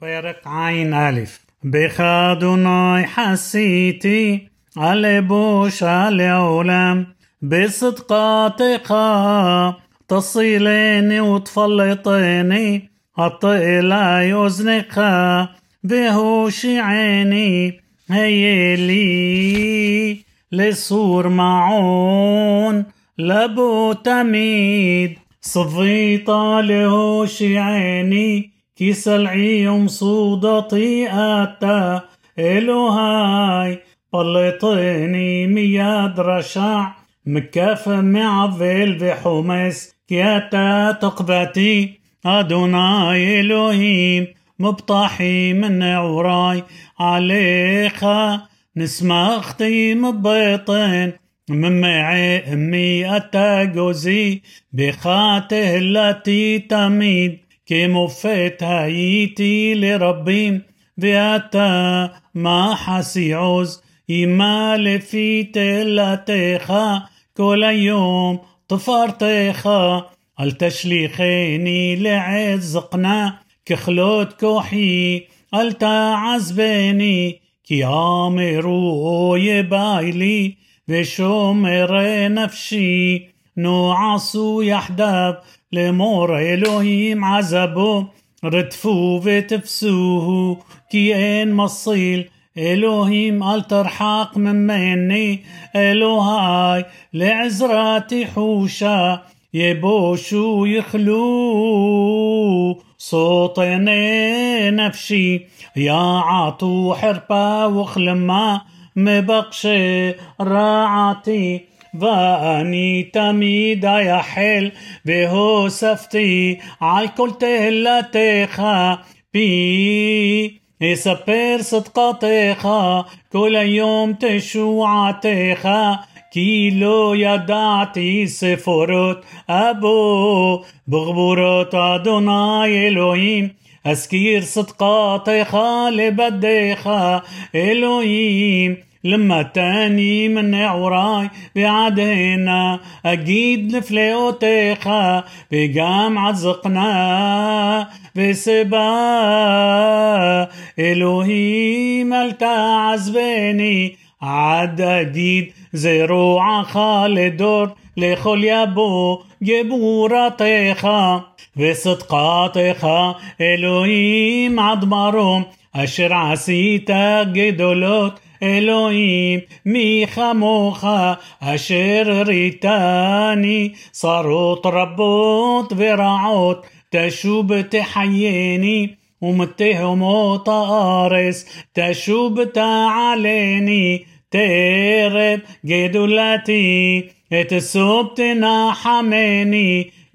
פרק ע"א בך אדוני חסיתי על לבושה לעולם בצדקתך תסילני ותפלטני עטה אלי אוזנך והושיעני היה לי לסור מעון לבוא תמיד צווית להושיעני كيسلعيم صودا أتا إلهي بلطيني مياد رشع مكاف معذل بحمس كياتا تقبتي أدوناي إلهيم مبطحي من عوراي. عليك أختي مبطن من معي أمي أتا جوزي بخاته التي تميد كمفت הייתי לרבים ואתה מה חסיעוז עמה לפי תלתך כל היום תפארתך אל תשליכני לעת זקנה ככלות כוחי אל תעזבני כי אמרו אויבי לי ושומרי נפשי נועשו יחדיו לאמור אלוהים עזבו רדפו ותפסוהו כי אין מסיל אלוהים אל תרחק ממני אלוהי לעזרתי חושה يبوشو يخلو صوتنا نفشي يا عطو حربا وخلما مبقشي راعتي ואני תמיד אייחל והוספתי על כל תהלתך פי. אספר צדקתך כל היום תשועתך כי לא ידעתי ספורות אבו בגבורות אדוני אלוהים אזכיר צדקתך לבדיך אלוהים لما تاني من وراي بعدينا أجيد أكيد الفلاو عزقنا بجامعة بسبا. إلهي ملتا عزبيني عد أكيد زروع خالدور لخل يبو جبورتך וצדקתך אלוהים עד مروم أشرع سيتا جدولوت אלוהים מי כמוך אשר ריתני צרות רבות ורעות תשוב תחייני ומתהומות הארץ תשוב תעלני تيرب جدولتي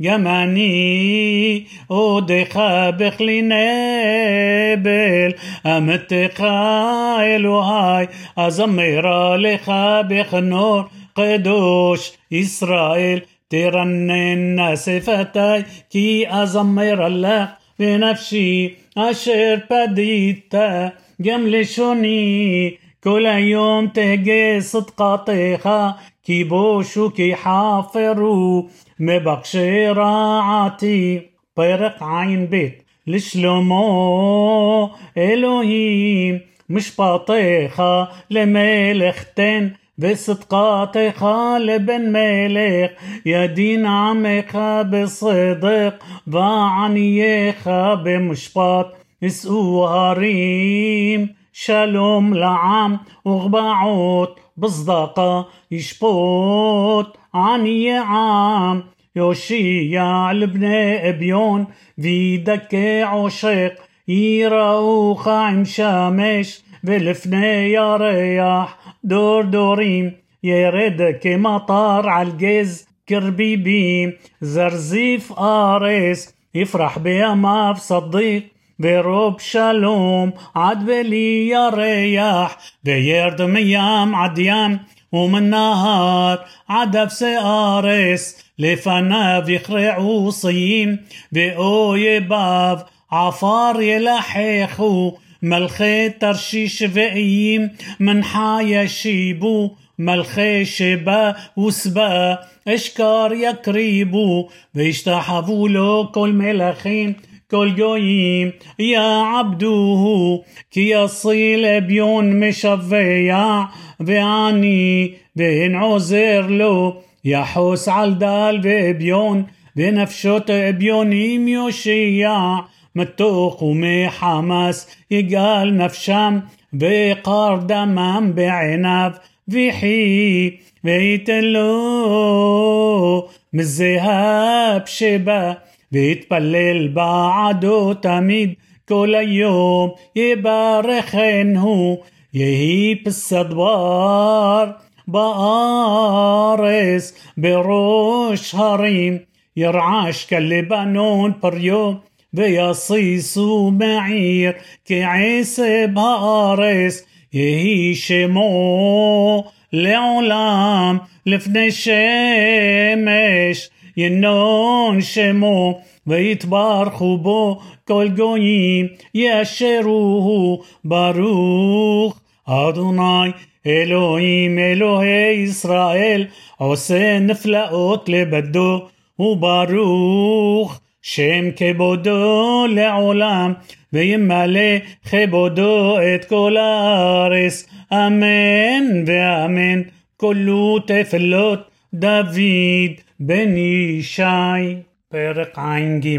تنحمني جماني ودخا بخلي نبل امتخا الوهاي ازمر لك بخنور قدوش اسرائيل ترنن صفتي كي ازمر لك بنفسي اشر بديت جم لشوني كل يوم تهجي כי בושו כי חפרו מבקשי רעתי. פרק ע"ב לשלמה אלוהים משפטיך למלך תן וצדקתך לבן מלך ידין עמך בצדק וענייך במשפט ישאו הרים שלום לעם וגבעות بصداقة يشبط عني عام. يوشيع لبنى بيون في دكة عشق يراوخ عم شامش بالفنا يا رياح. دور دوريم يرد كمطار عالجز كربي بيم زرزيف آريس. يفرح بيا ما بصديق ורוב שלום עד בלי ירח וירד מים עד ים ומן נהר עד אפסי ארס לפניו יכרעו ציים ואויביו עפר ילחכו מלכי תרשיש ואיים מנחה ישיבו מלכי שבה וסבה אשכר יקריבו וישתחוו לו כל מלכים כל גויים יעבדוהו כי יסיל אביון משווע ועני ואין עוזר לו יחוס על דל ואביון ונפשות אביונים יושיע מתוך ומחמס יגאל נפשם وقار دمم بعنب وحي ويتلو من الذهب شبا بيتبلل بعده تميد كل يوم يبارخنه يهيب السدوار بارس بروش هريم يرعاش كاللبنون بريوم بيصيص معير كعيس بارس يهي شمو لعلام لفن الشمش ינון שמו ויתברכו בו כל גויים ישרוהו ברוך אדוני אלוהים אלוהי ישראל עושה נפלאות לבדו וברוך שם כבודו לעולם, וימלא כבודו את כל הארץ, אמן ואמן. כולו תפלות דוד בן ישי, פרק ע"ג.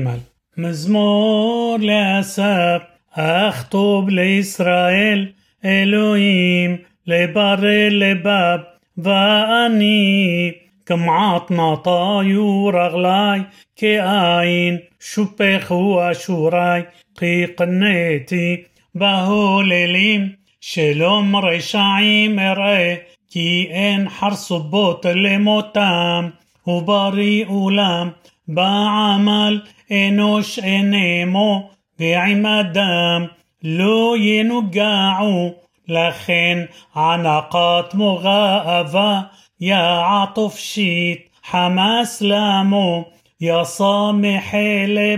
מזמור לאסף, אכתוב לישראל, אלוהים, לברא לבב, ואני, כמעט נטיו רגלי, כאין, שופכו אשורי, כי קנאתי בהוללים, שלום רשעים אראה, כי אין חרסובות למותם. ובריא אולם, בעמל אנוש אינמו, ועם אדם לא ינוגעו, לכן ענקת מוגאבה يا عطف شيت حماس لامو يا صامح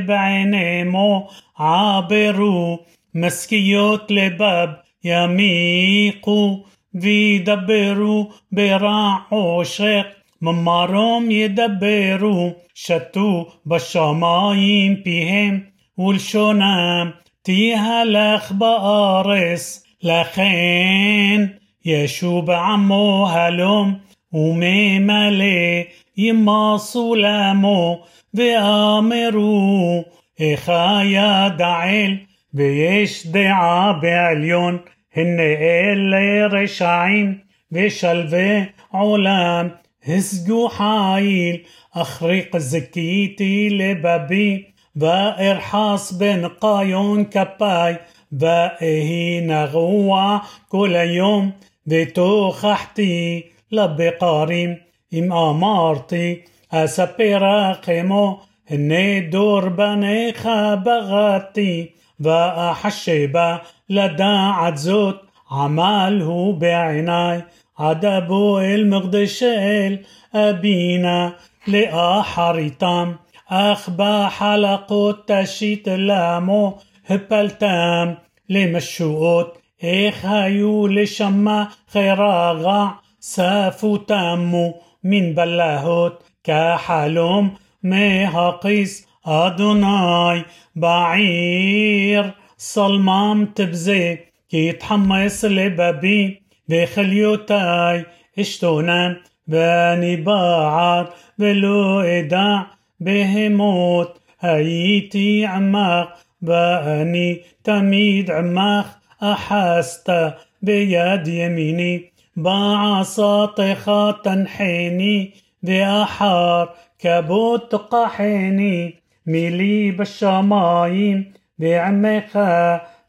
بعينيمو عابرو مسكيوت لباب يميقو ويدبروا براع عشق من مارهم يدبروا شتو بالشمايم بيهم والشونام تيها الاخبارس لخين يشو بعمو هلوم وميمالي يما سلامو بامرو اخا يا دعيل بيش دعا بعليون هن اللي رشعين بشلوي عولام هزقو حايل أخريق زكيتي لبابي بائر حاس بن قايون كباي بائهي نغوة كل يوم بتوخحتي لبي قاريم إم أمارتي أسبي راقمو هني دور بنيخا بغاتي بقى لدا عدزوت عزوت عمله بعيناي عدبو المقدش إل أبينا لآحرتام أخبى حلقو تشيت لامو هبلتام لمشوقوت إخ هايو لشما خيراغع سافو تامو من بلاهوت. كحلوم مهقيس أدوناي بعير. صلمام تبزي كي تحمس لبابي بخليوتاي اشتونان باني باعر بلو إداع بهموت هايتي عماق باني تميد عماق أحاستا بيد يميني بعصاتך تنحيني بأحار كبوت قحيني ميلي بالشمايم بعمك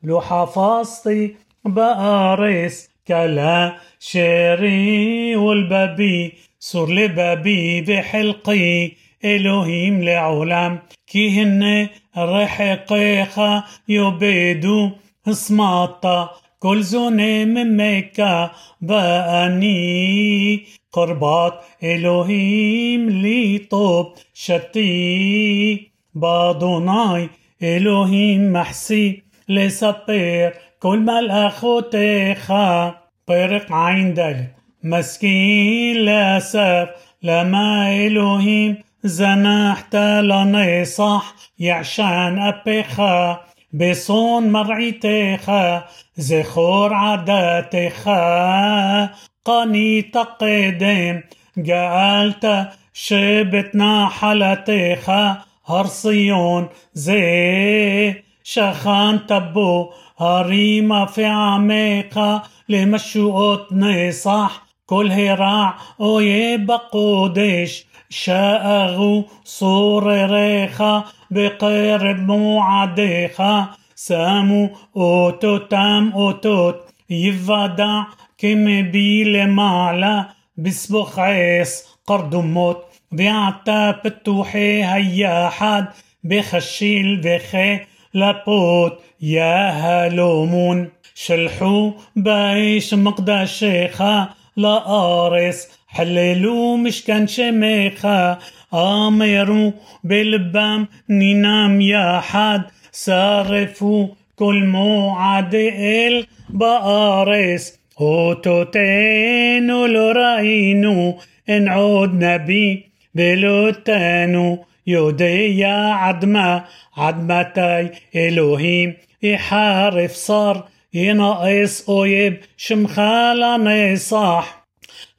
لو حفظتي بأرس كلا شيري والبابي سور لبابي بحلقي إلهيم لعلم كي هن رحقيخ يبيدو اسماطا كل زوني من مكة بأني قربات إلهيم لي طوب شتي. بادوناي إلهيم محسي. لسبير كل ملأخوتيخ פרק ע"ד משכיל לאסף למה אלוהים זנחת לנצח יעשן אפיך בשון מרעיתך זכור עדתך קנית קדם גאלת שבט נחלתך הר ציון זה שכנת בו هريمة في عميقة لمشوقتني صح كل هراع ويبقى قديش شاغو صور ريخة بقرب مو عديخة سامو أوتوت تام أوتوت يفدع كم بيل معلى بسبخ عيس قرد موت بيعتاب التوحي هيا حد بخشيل بخي لابوت يا هلومون شلحو بايش مقدى شيخة لأرس حللوا مشكان شميخة. آميرو بالبام نينام يا حد صرفوا كل موعد إل بأرس. هوتوتين لو رأينو إن عود نبي بلوتانو يودع عدما عدمتاي إلهيم يحارف صار ينقص أويب شمخالة نصاح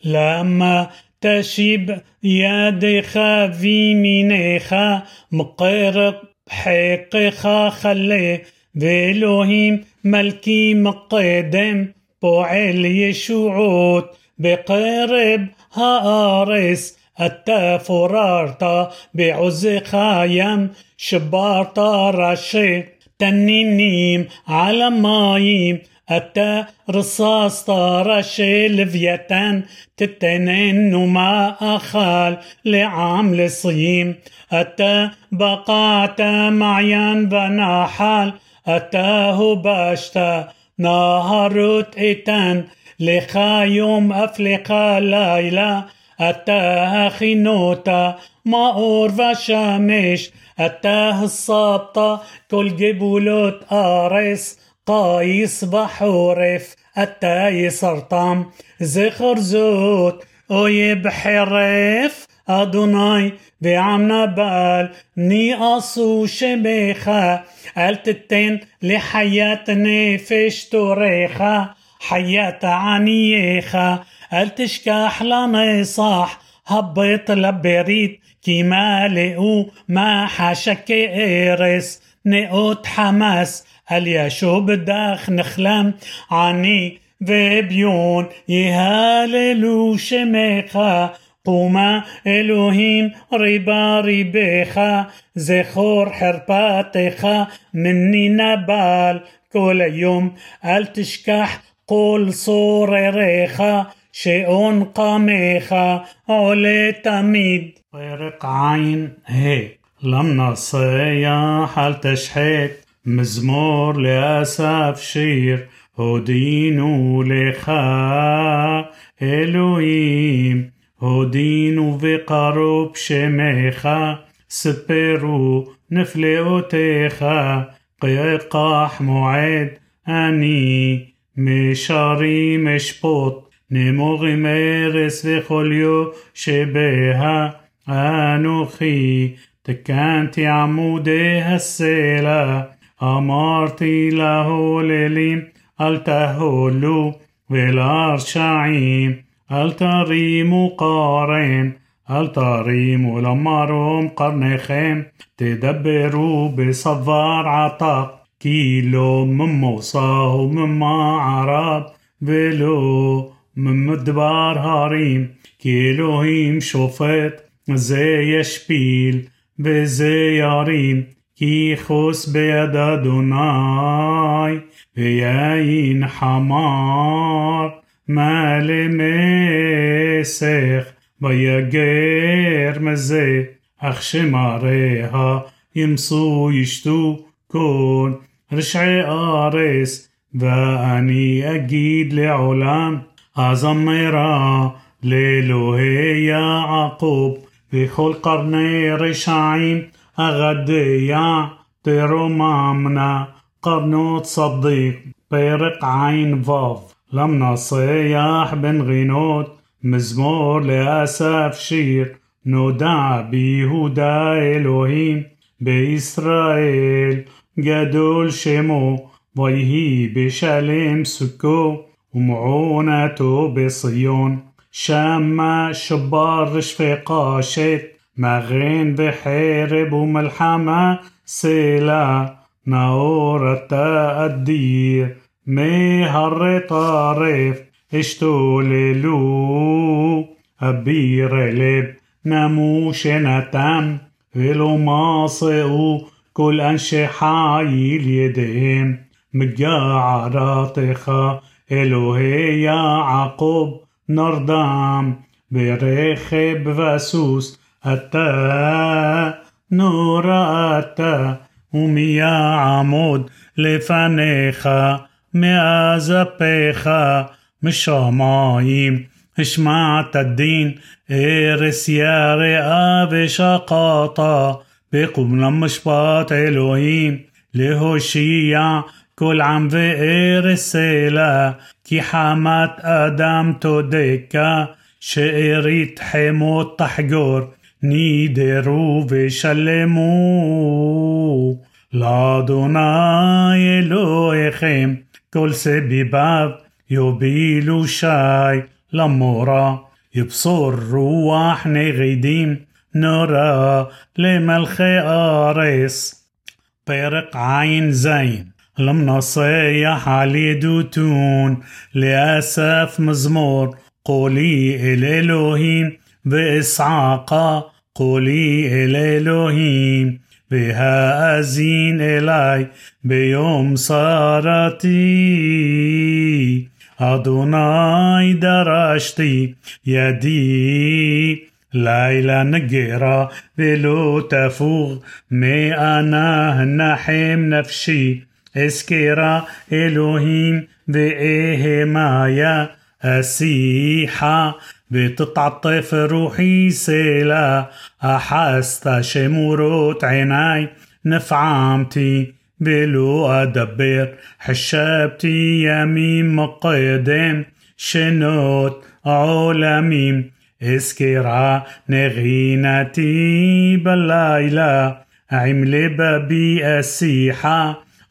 لما تشيب يديخا في مينيخا مقرق حقيقة خلي بإلهيم ملكي مقدم. بوعل يشوعوت بقرب هارس حتى فرارتا بعز خايم شبارتا رشي تنينيم على مايم أتى رصاص رشي لفيتن تتنين وما أخال لعام لصيم أتى بقعت معيان بناحال أتاه باشتا نهارت لخا لخايم أفلقا ليلى أتاها خنوتا مأور وشامش أتاه الصابطة كل جبولوت آرس قايس بحورف التاي سرطام زخر زوت أويب حرف أدوناي بعم نبال ني أصو شبيخا التتين لحياة نفش توريخا حياة عنيخا التشكاح لنصاح هبط لبريد كيما لقو ما حشك إيرس نقوت حماس اليشوب الداخ نخلم عني וביון יהללו שמך قوما אלוהים ריבה ריבך זכור חרפתך מני נבל כל היום אל תשכח כל צורריך שעון קמך עולה תמיד. פרק עין ה' لم نصيح هل تشحت مزمور لأسف شير هدينو لخا אלוהים, הודינו וקרוב שמך, ספרו נפלאותיך, קח מועד אני, משרים אשפוט, נמורים ארץ וכל יושביה, אנוכי תקנתי עמודי הסלע, אמרתי להוללים, אל תהולו, ולרשעים, אל תרימו קרן, אל תרימו למרום קרניכם, תדברו בסבר עתק, כי לא ממוסה וממערב, ולא ממדבר הרים, כי אלוהים שופט, זה ישפיל, וזה ירים, כי חוס ביד אדוני, ויין חמר, מה למסך, ויגר מזה, אך שמריה ימסו ישתו כל רשעי ארץ, ואני אגיד לעולם, הזמרה לאלוהי יעקב, וכל קרני רשעים أغديا ترمامنا قرنوت صديق بيرق عين فاف لم نصيح بن غينوت مزمور لأسف شير נודע ביהודה אלוהים, בישראל גדול שמו, ויהי בשלם סוכו, ومعونة بصيون شما شبار شفيقة ما مغين بحرب وملحمة سيلا. نورة الدير مهر طرف اشتوللو أبير لب نموش نتم. ولو ماصئو كل أنشي حايل يدهم مجاعة راطخة אלוהי יעקב נרדם, ברכב וסוס אתה נוראת, ומי יעמוד לפניך מאז אפיך משמיים השמעת הדין ארס יראה ושקטה בקום למשפט אלוהים להושיע כל עם וארץ סלע כי חמת אדם תודקה שארית חמות תחגור נידרו ושלמו לאדוני אלוהיכם כל סביביו יובילו שי למורה, יבשור רוח נגידים נורא למלכי ארץ. פרק ע"ז لم نصيح علي دوتون لأسف مزمور. قولي الإلهيم بإسعاق قولي الإلهيم بها أزين إلي بيوم صارتي أدوناي درشتي يدي ليلى نقرأ بلو تفوغ مي أنا نحيم نفشي. אזכרה אלוהים ואהמיה אסיחה بتتعطف روحي سيلا أحست شمورت عيني نفعمتي بلو أدبر حشبتي يمين مقدم شنوت عالمين اسكرا نغينتي بالليلة عمل بابي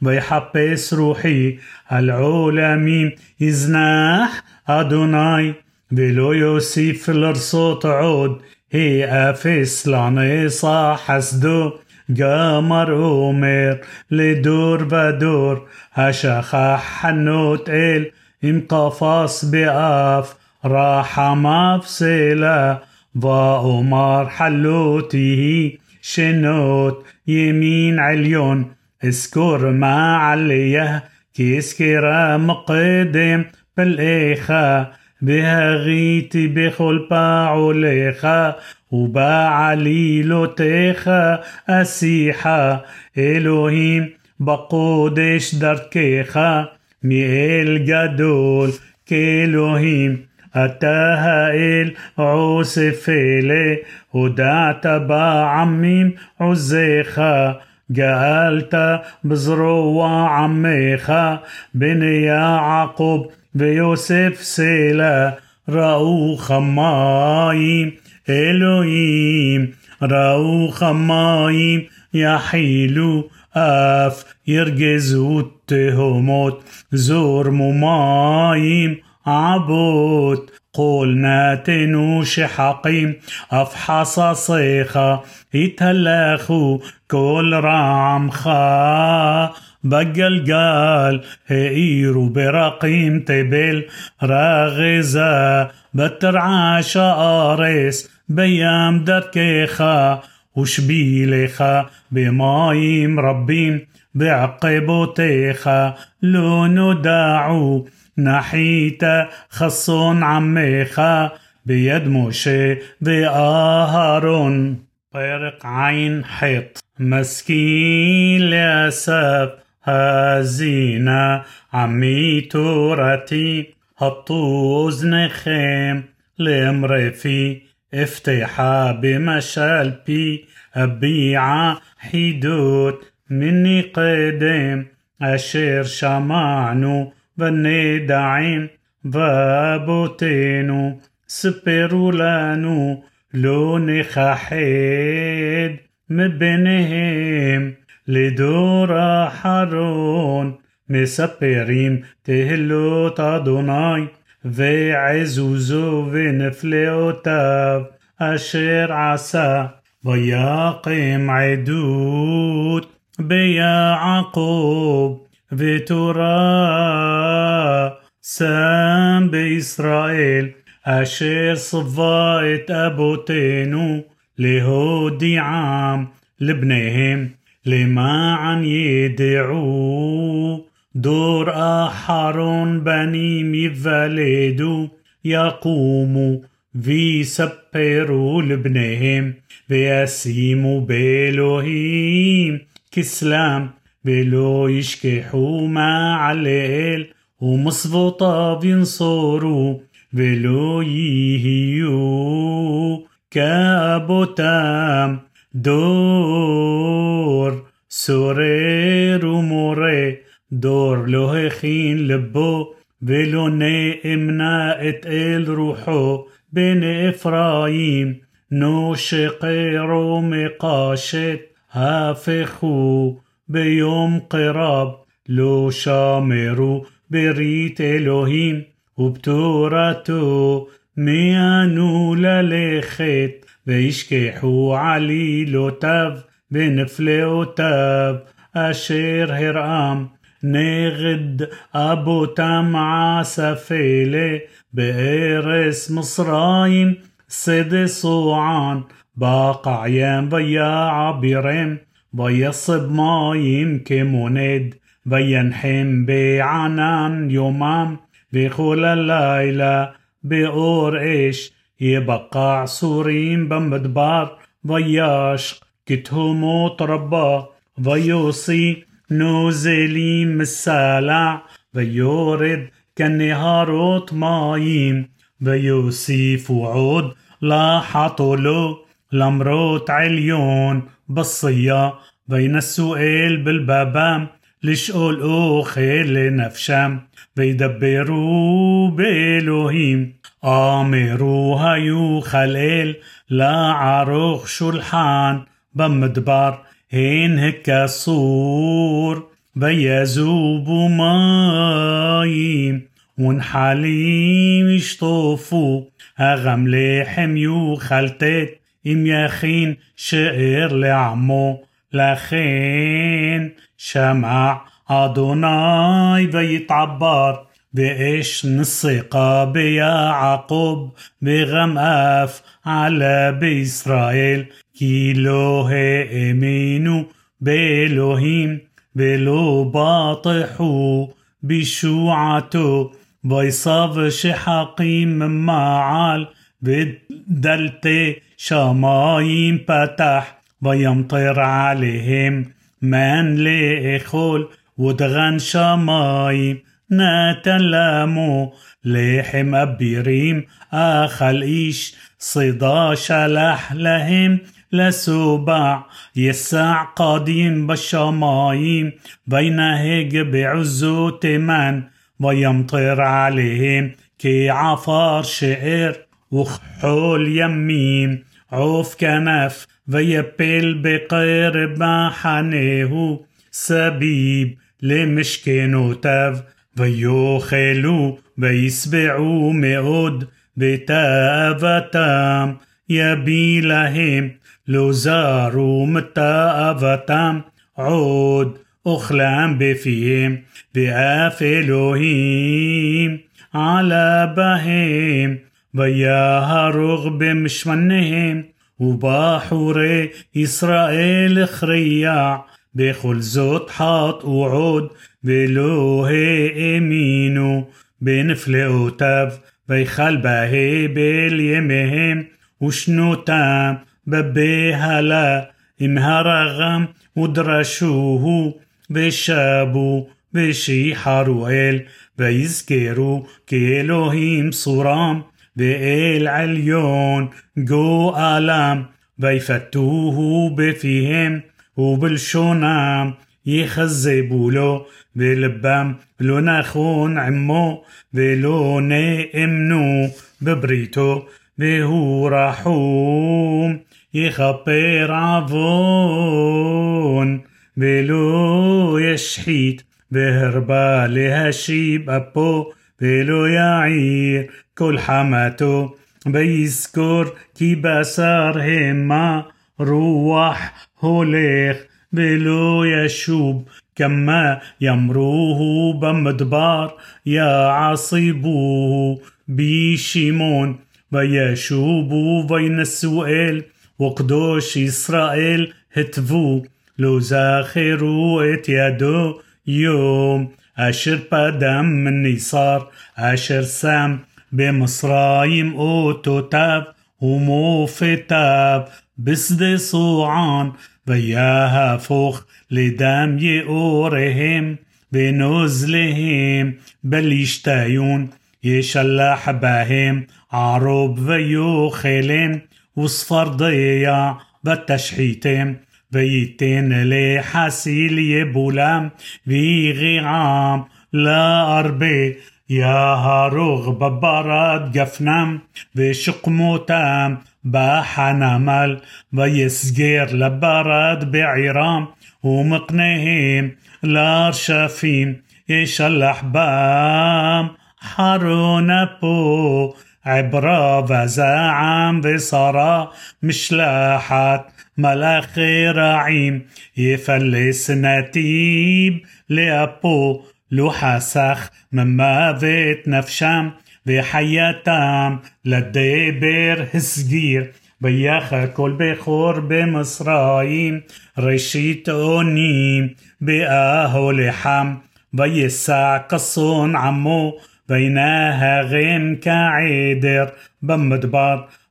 ويحبس روحي العولمين يزناح أدوناي بلو يوسف لرصوت عود هي أفس لانيصا حسدو قمر أمير لدور بدور هشخح حنوت إل إم قفص بأف راح مفسلة وأمر حلوته شنوت يمين عليون אזכור מעליה, כי אזכרה מקדם פלאיך. והריתי בכל פעוליך ובעלילותיך אשיחה אלוהים בקודש דרכך מאל גדול כאלוהים אתה האל עוסף אלה הודעת בעמים עוזיך גאלת בזרוע עמך בני יעקב ויוסף סלע ראו חמיים אלוהים ראו חמיים יחילו אף ירגזו תהומות זורמו מים עבות قولناتنو شحقيم أفحص صيخة يتهلخو كل رعمخا بقلقال هيرو برقيم تبل راغزة بترعاش آرس بيام دركيخا وشبيلخا بمايم ربين بعقبوتيخ لو نداعو نحيت خص عميخا بيد موشي بأهارون طيرق عين حيط مسكين لأسف هزينا عمي تورتي هبطو خيم لمرفي افتحا بمشالبي أبيع حدود مني قدم أشير شمعنو שמענו ונדעים ואבותינו ספרו לנו לא נכחד מביניהם לדור האחרון מספרים תהילות אדוני ועזוזו ונפלאותיו אשר עשה ויקם עדות ביעקב ותורה שם בישראל אשר צווה את אבותינו להודיעם לבניהם למען ידעו דור אחרון בנים ייוולדו יקומו ויספרו לבניהם וישימו באלוהים بلو يشكحوا مع عليل ومصفوطة بينصروا بلو يهيو كابوتام دور سرير وموري دور له خين لبو بلو نائمنا اتقل روحو. بين إفرايم نوشقي رومي قاشت هافخو. ביום קרב לא שמרו ברית אלוהים ובתורתו מיהנו ללכת וישכחו עלילותיו ונפלאותיו אשר הראם נגד אבותם עשף אלה בארץ מצרים שדה סוען בקע ים ויעבירם ויסב מים כמונד וינחם בענן יומם וכל הלילה באור אש יבקע סורים במדבר וישק כתהומות רבה ויוסי נוזלים מסלע ויורד כנהרות מים ויוסיפו עוד לחתו לו لمروت عليون بالصية بين السؤال بالبابام لشقول أوخيل نفشام. بيدبروا بالوهيم آمروا هيو خليل لا عروخ شلحان بمدبر هين هكا صور بيزوب مايم ونحاليم يشطوفوا هغم لحم يو خلتات אם יכין שאר לעמו, לכן שמע אדוני ויתעבר, באש נשרקה ביעקב, בגם אף עלה בישראל, כי לא האמינו באלוהים, ולא בטחו בישועתו, ויסב שחקים מעל, بدلت شمايم فتح ويمطر عليهم من لاخول ودغن شمايم نتلامو لحم أبيريم أخل إيش صدا شلح لهم لسوبع يسع قديم بالشمايم بين هيج بعزو تمن ويمطر عليهم كي عفار شعر וכחול ימים עוף כנף ויפל בקרב מחנהו סביב למשכנותיו ויאכלו וישבעו מאוד בתאוותם יביא להם לא זרו מתאוותם עוד אוכלם בפיהם ואף אלוהים עלה בהם ויהרוג במשמניהם ובחורי ישראל הכריע בכל זאת חטאו עוד ולא האמינו בנפלאותיו ויכל בהבל ימיהם ושנותם בבהלה עם הרגם ודרשוהו ושבו ושיחרו אל ויזכרו כאלוהים צורם ואל עליון גואלם ויפתוהו בפיהם ובלשונם יכזבו לו ולבם לא נכון עמו ולא נאמנו בבריתו והוא רחום, יכפר עוון, ולא ישחית, והרבה להשיב אפו, بلو يعير كل حماتو بيذكر كي بصار هما روح هوليخ بلو يشوب كما يمروه بمدبار يا عصيبوه بيشيمون بيشوبو بين السؤال وقدوش إسرائيل هتفو لو زاخروا يدو يوم. أشر بدم من نصار أشر سام بمصرايم أوتوتاف وموفتاف بسد صوعان وياها فوخ لدم يؤورهم بنزلهم بل يشتايون يشلح بهم عروب ويوخلم وصفر ضيع بالتشحيتم يبولم ويغيعام لا أربي يا هاروغ ببرد جفنم وشقموتم بحنمل ويسجير لبرد بعيرام ومقنهم لارشافين يشلح بام حرون بو عبرة وزعم وصرا مشلاحات ملاخ رعيم يفلس نتيب لأبو لو حسخ من مافت نفشم وحياتم لدبر هسجير بياخ كل بخور بمصرايم رشيت أونيم بآهو لحم. بيسع قصون عمو بيناها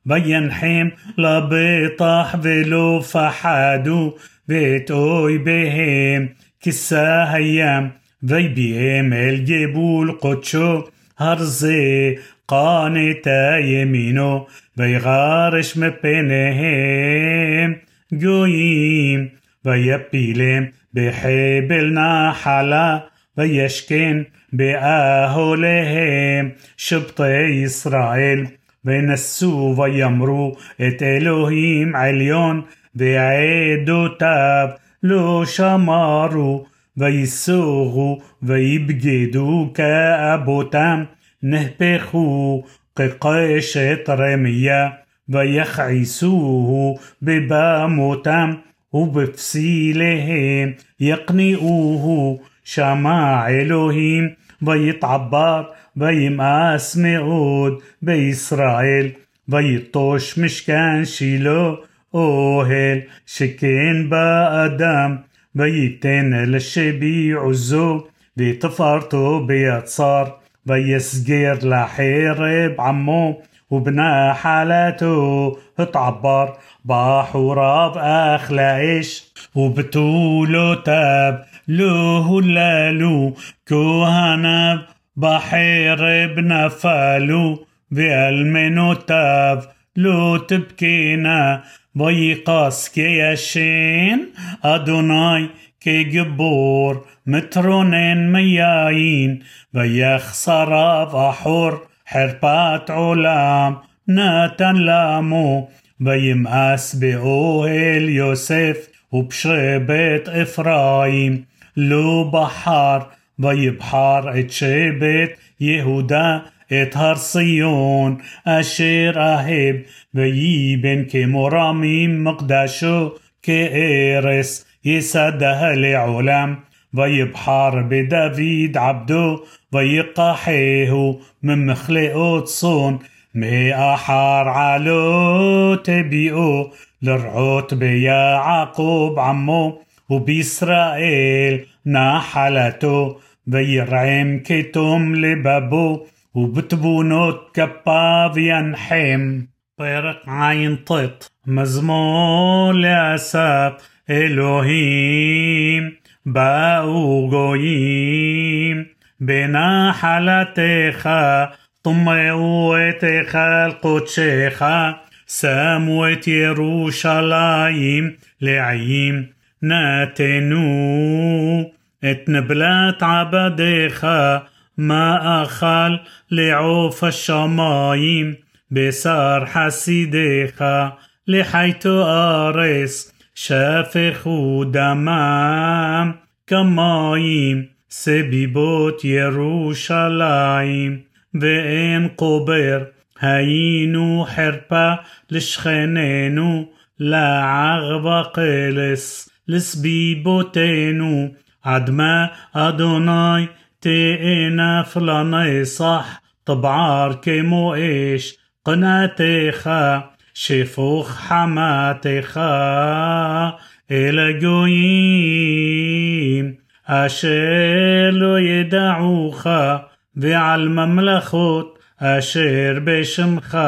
بمدبر بينحيم لبيطح ولو فحادو بيت اوي بهم. كسا هيام بيهم الجبول قدشو هرزي قانتا يمينو بيغارش مبينهم. جويم بيبيلم بحبل نحلا بيشكن بأهلهم شبطي إسرائيل ונסו ויאמרו את אלוהים עליון, ועדותיו לא שמרו, ויסורו ויבגדו כאבותם, נהפכו כקשת רמיה, ויכעיסוהו בבמותם, ובפסיליהם יכניעוהו, שמע אלוהים بيت عبار بيم آس معود بإسرائيل بيت طوش مشكان شيلو أوهل شكين بآدم بيتين للشي بيعزو بتفارتو بيتصار بيسجير لحيرب عمو وبنا حالاتو اتعبر باح وراب إيش وبتولو تاب لو هلالو كوهنب بحيرب نفالو بألمنوتاب لو تبكينا بيقاس كيشين أدوناي كجبور مترونين مياين بيخسر بحور حربات علام ناتن لامو بيمأس بأوهل يوسف وبشبت إفرايم لو بحار ויבחר את שבט יהודה את הר ציון אשר אהב וייבן כמו רמים מקדשו כארס יסדה לעולם ויבחר בדוד עבדו ויקחהו ממכלאות צאן מאחר עלות תביאו לרעות ביעקב עמו ובישראל נחלתו וירעם כתום לבבו ובתבונות כפיו ינחם. פרק עין ט' מזמור לאסף אלוהים באו גויים בנחלתך טמאו את היכל קודשך שמו את ירושלים לעיים נתנו את נבלת עבדיך, מה אכל לעוף השמיים, בשר חסידיך, לחייתו ארס שפכו דמם כמים, סביבות ירושלים, ואין קובר. היינו חרפה לשכננו לעג וקלס. לסביבותינו עד מה אדוני تئنف لنصح طبعار كمو إيش قناتيخا شفوخ حماتيخا إلى جويم أشير لو يدعوخا ועל ממלכות אשר בשמך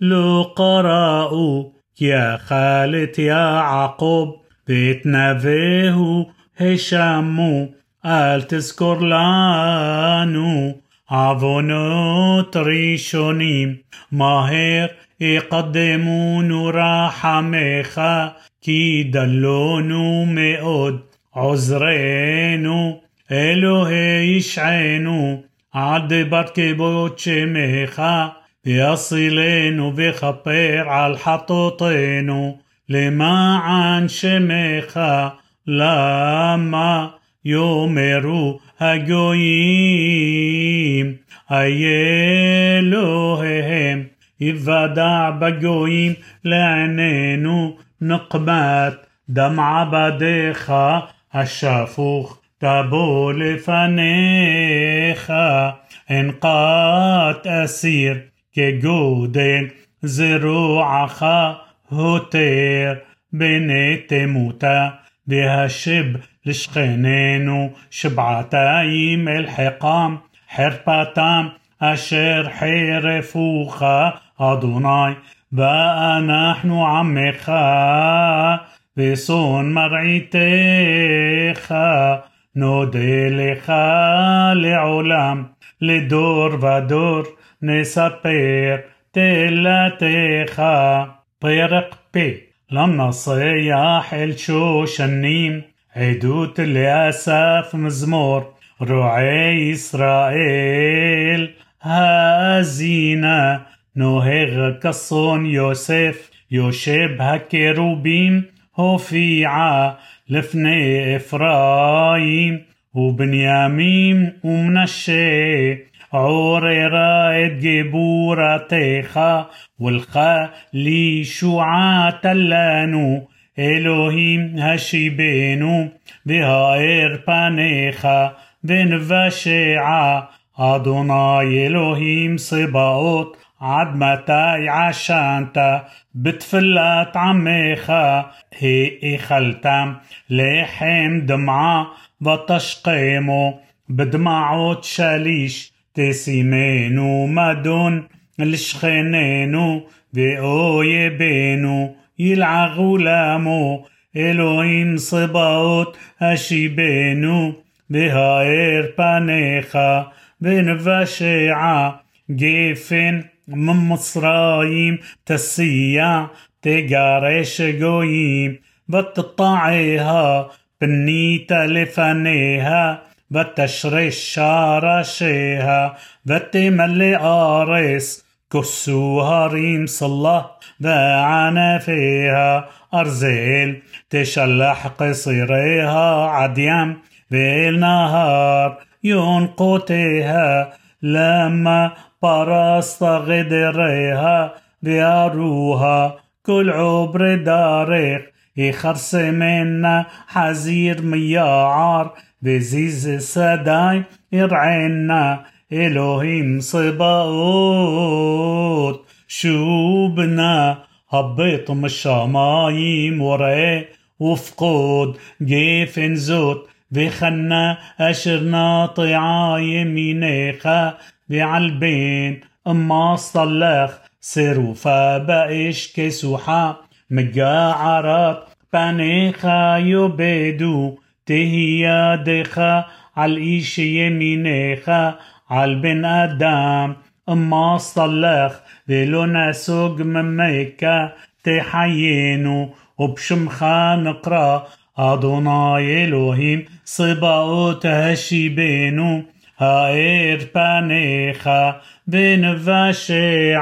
לא קראו כי אכל את יעקב והתנבאו השמו, אל תזכור לנו עוונות ראשונים, מהר יקדמונו רחמך, כי דלונו מאוד עוזרנו, אלוהי ישענו, עד בת כבוד שמך, ויצילנו וכפר על חטאותינו. למען שמך למה יאמרו הגויים איה אלוהיהם יוודע בגויים לעינינו נקמת דם עבדיך השפוך תבוא לפניך אנקת אסיר כגודל זרועך הותר בני תמותה והשב לשכננו שבעתיים אל חיקם חרפתם אשר חרפוך אדוני ואנחנו עמך ושון מרעיתך נודה לך לעולם לדור ודור נספר תהלתך طيرق بي. لما صياح الشوش النيم عدوت لأسف مزمور. روعي إسرائيل هازينا نوهغ كصون يوسف يوشب هكروبيم هوفيعة لفني إفرايم. وبنيامين ومنشي. את גבורתך ולך לישועת לנו אלוהים השיבנו והאר פניך ונבשע אדוני אלוהים צבאות עד מתי עשנת בתפילת עמך האכלתם לחם דמעה ותשכמו בדמעות שליש תשימנו מדון לשכנינו ואויבינו ילעגו למו אלוהים צבאות השיבנו והאר פניך ונבשע גפן ממצרים תסיע תגרש גויים ותטעיה פנית לפניה وتشرش شارشيها وتملي أريس كسوها ريم باعنا فيها أرزيل تشلح قصيريها عديم بالنهار ينقتها لما برست غدريها بياروها كل عبر داريخ يخرس منا حزير مياعار וזיז שדי ירענה אלוהים צבאות شوبنا هبيط مشامايم وري وفقود جيفن زوت بخنا أشر ناطعة يمينيخا بعلبين أما صلخ سروفا بقش كسوحا مجاعرات بانيخا يبدو תהיה ידך על איש ימינך, על בן אדם, מה صلח ולא נסוג ממך, תחיינו, ובשמך נקרא, אדוני אלוהים, צבאות השיבנו, האר פניך ונבשעה.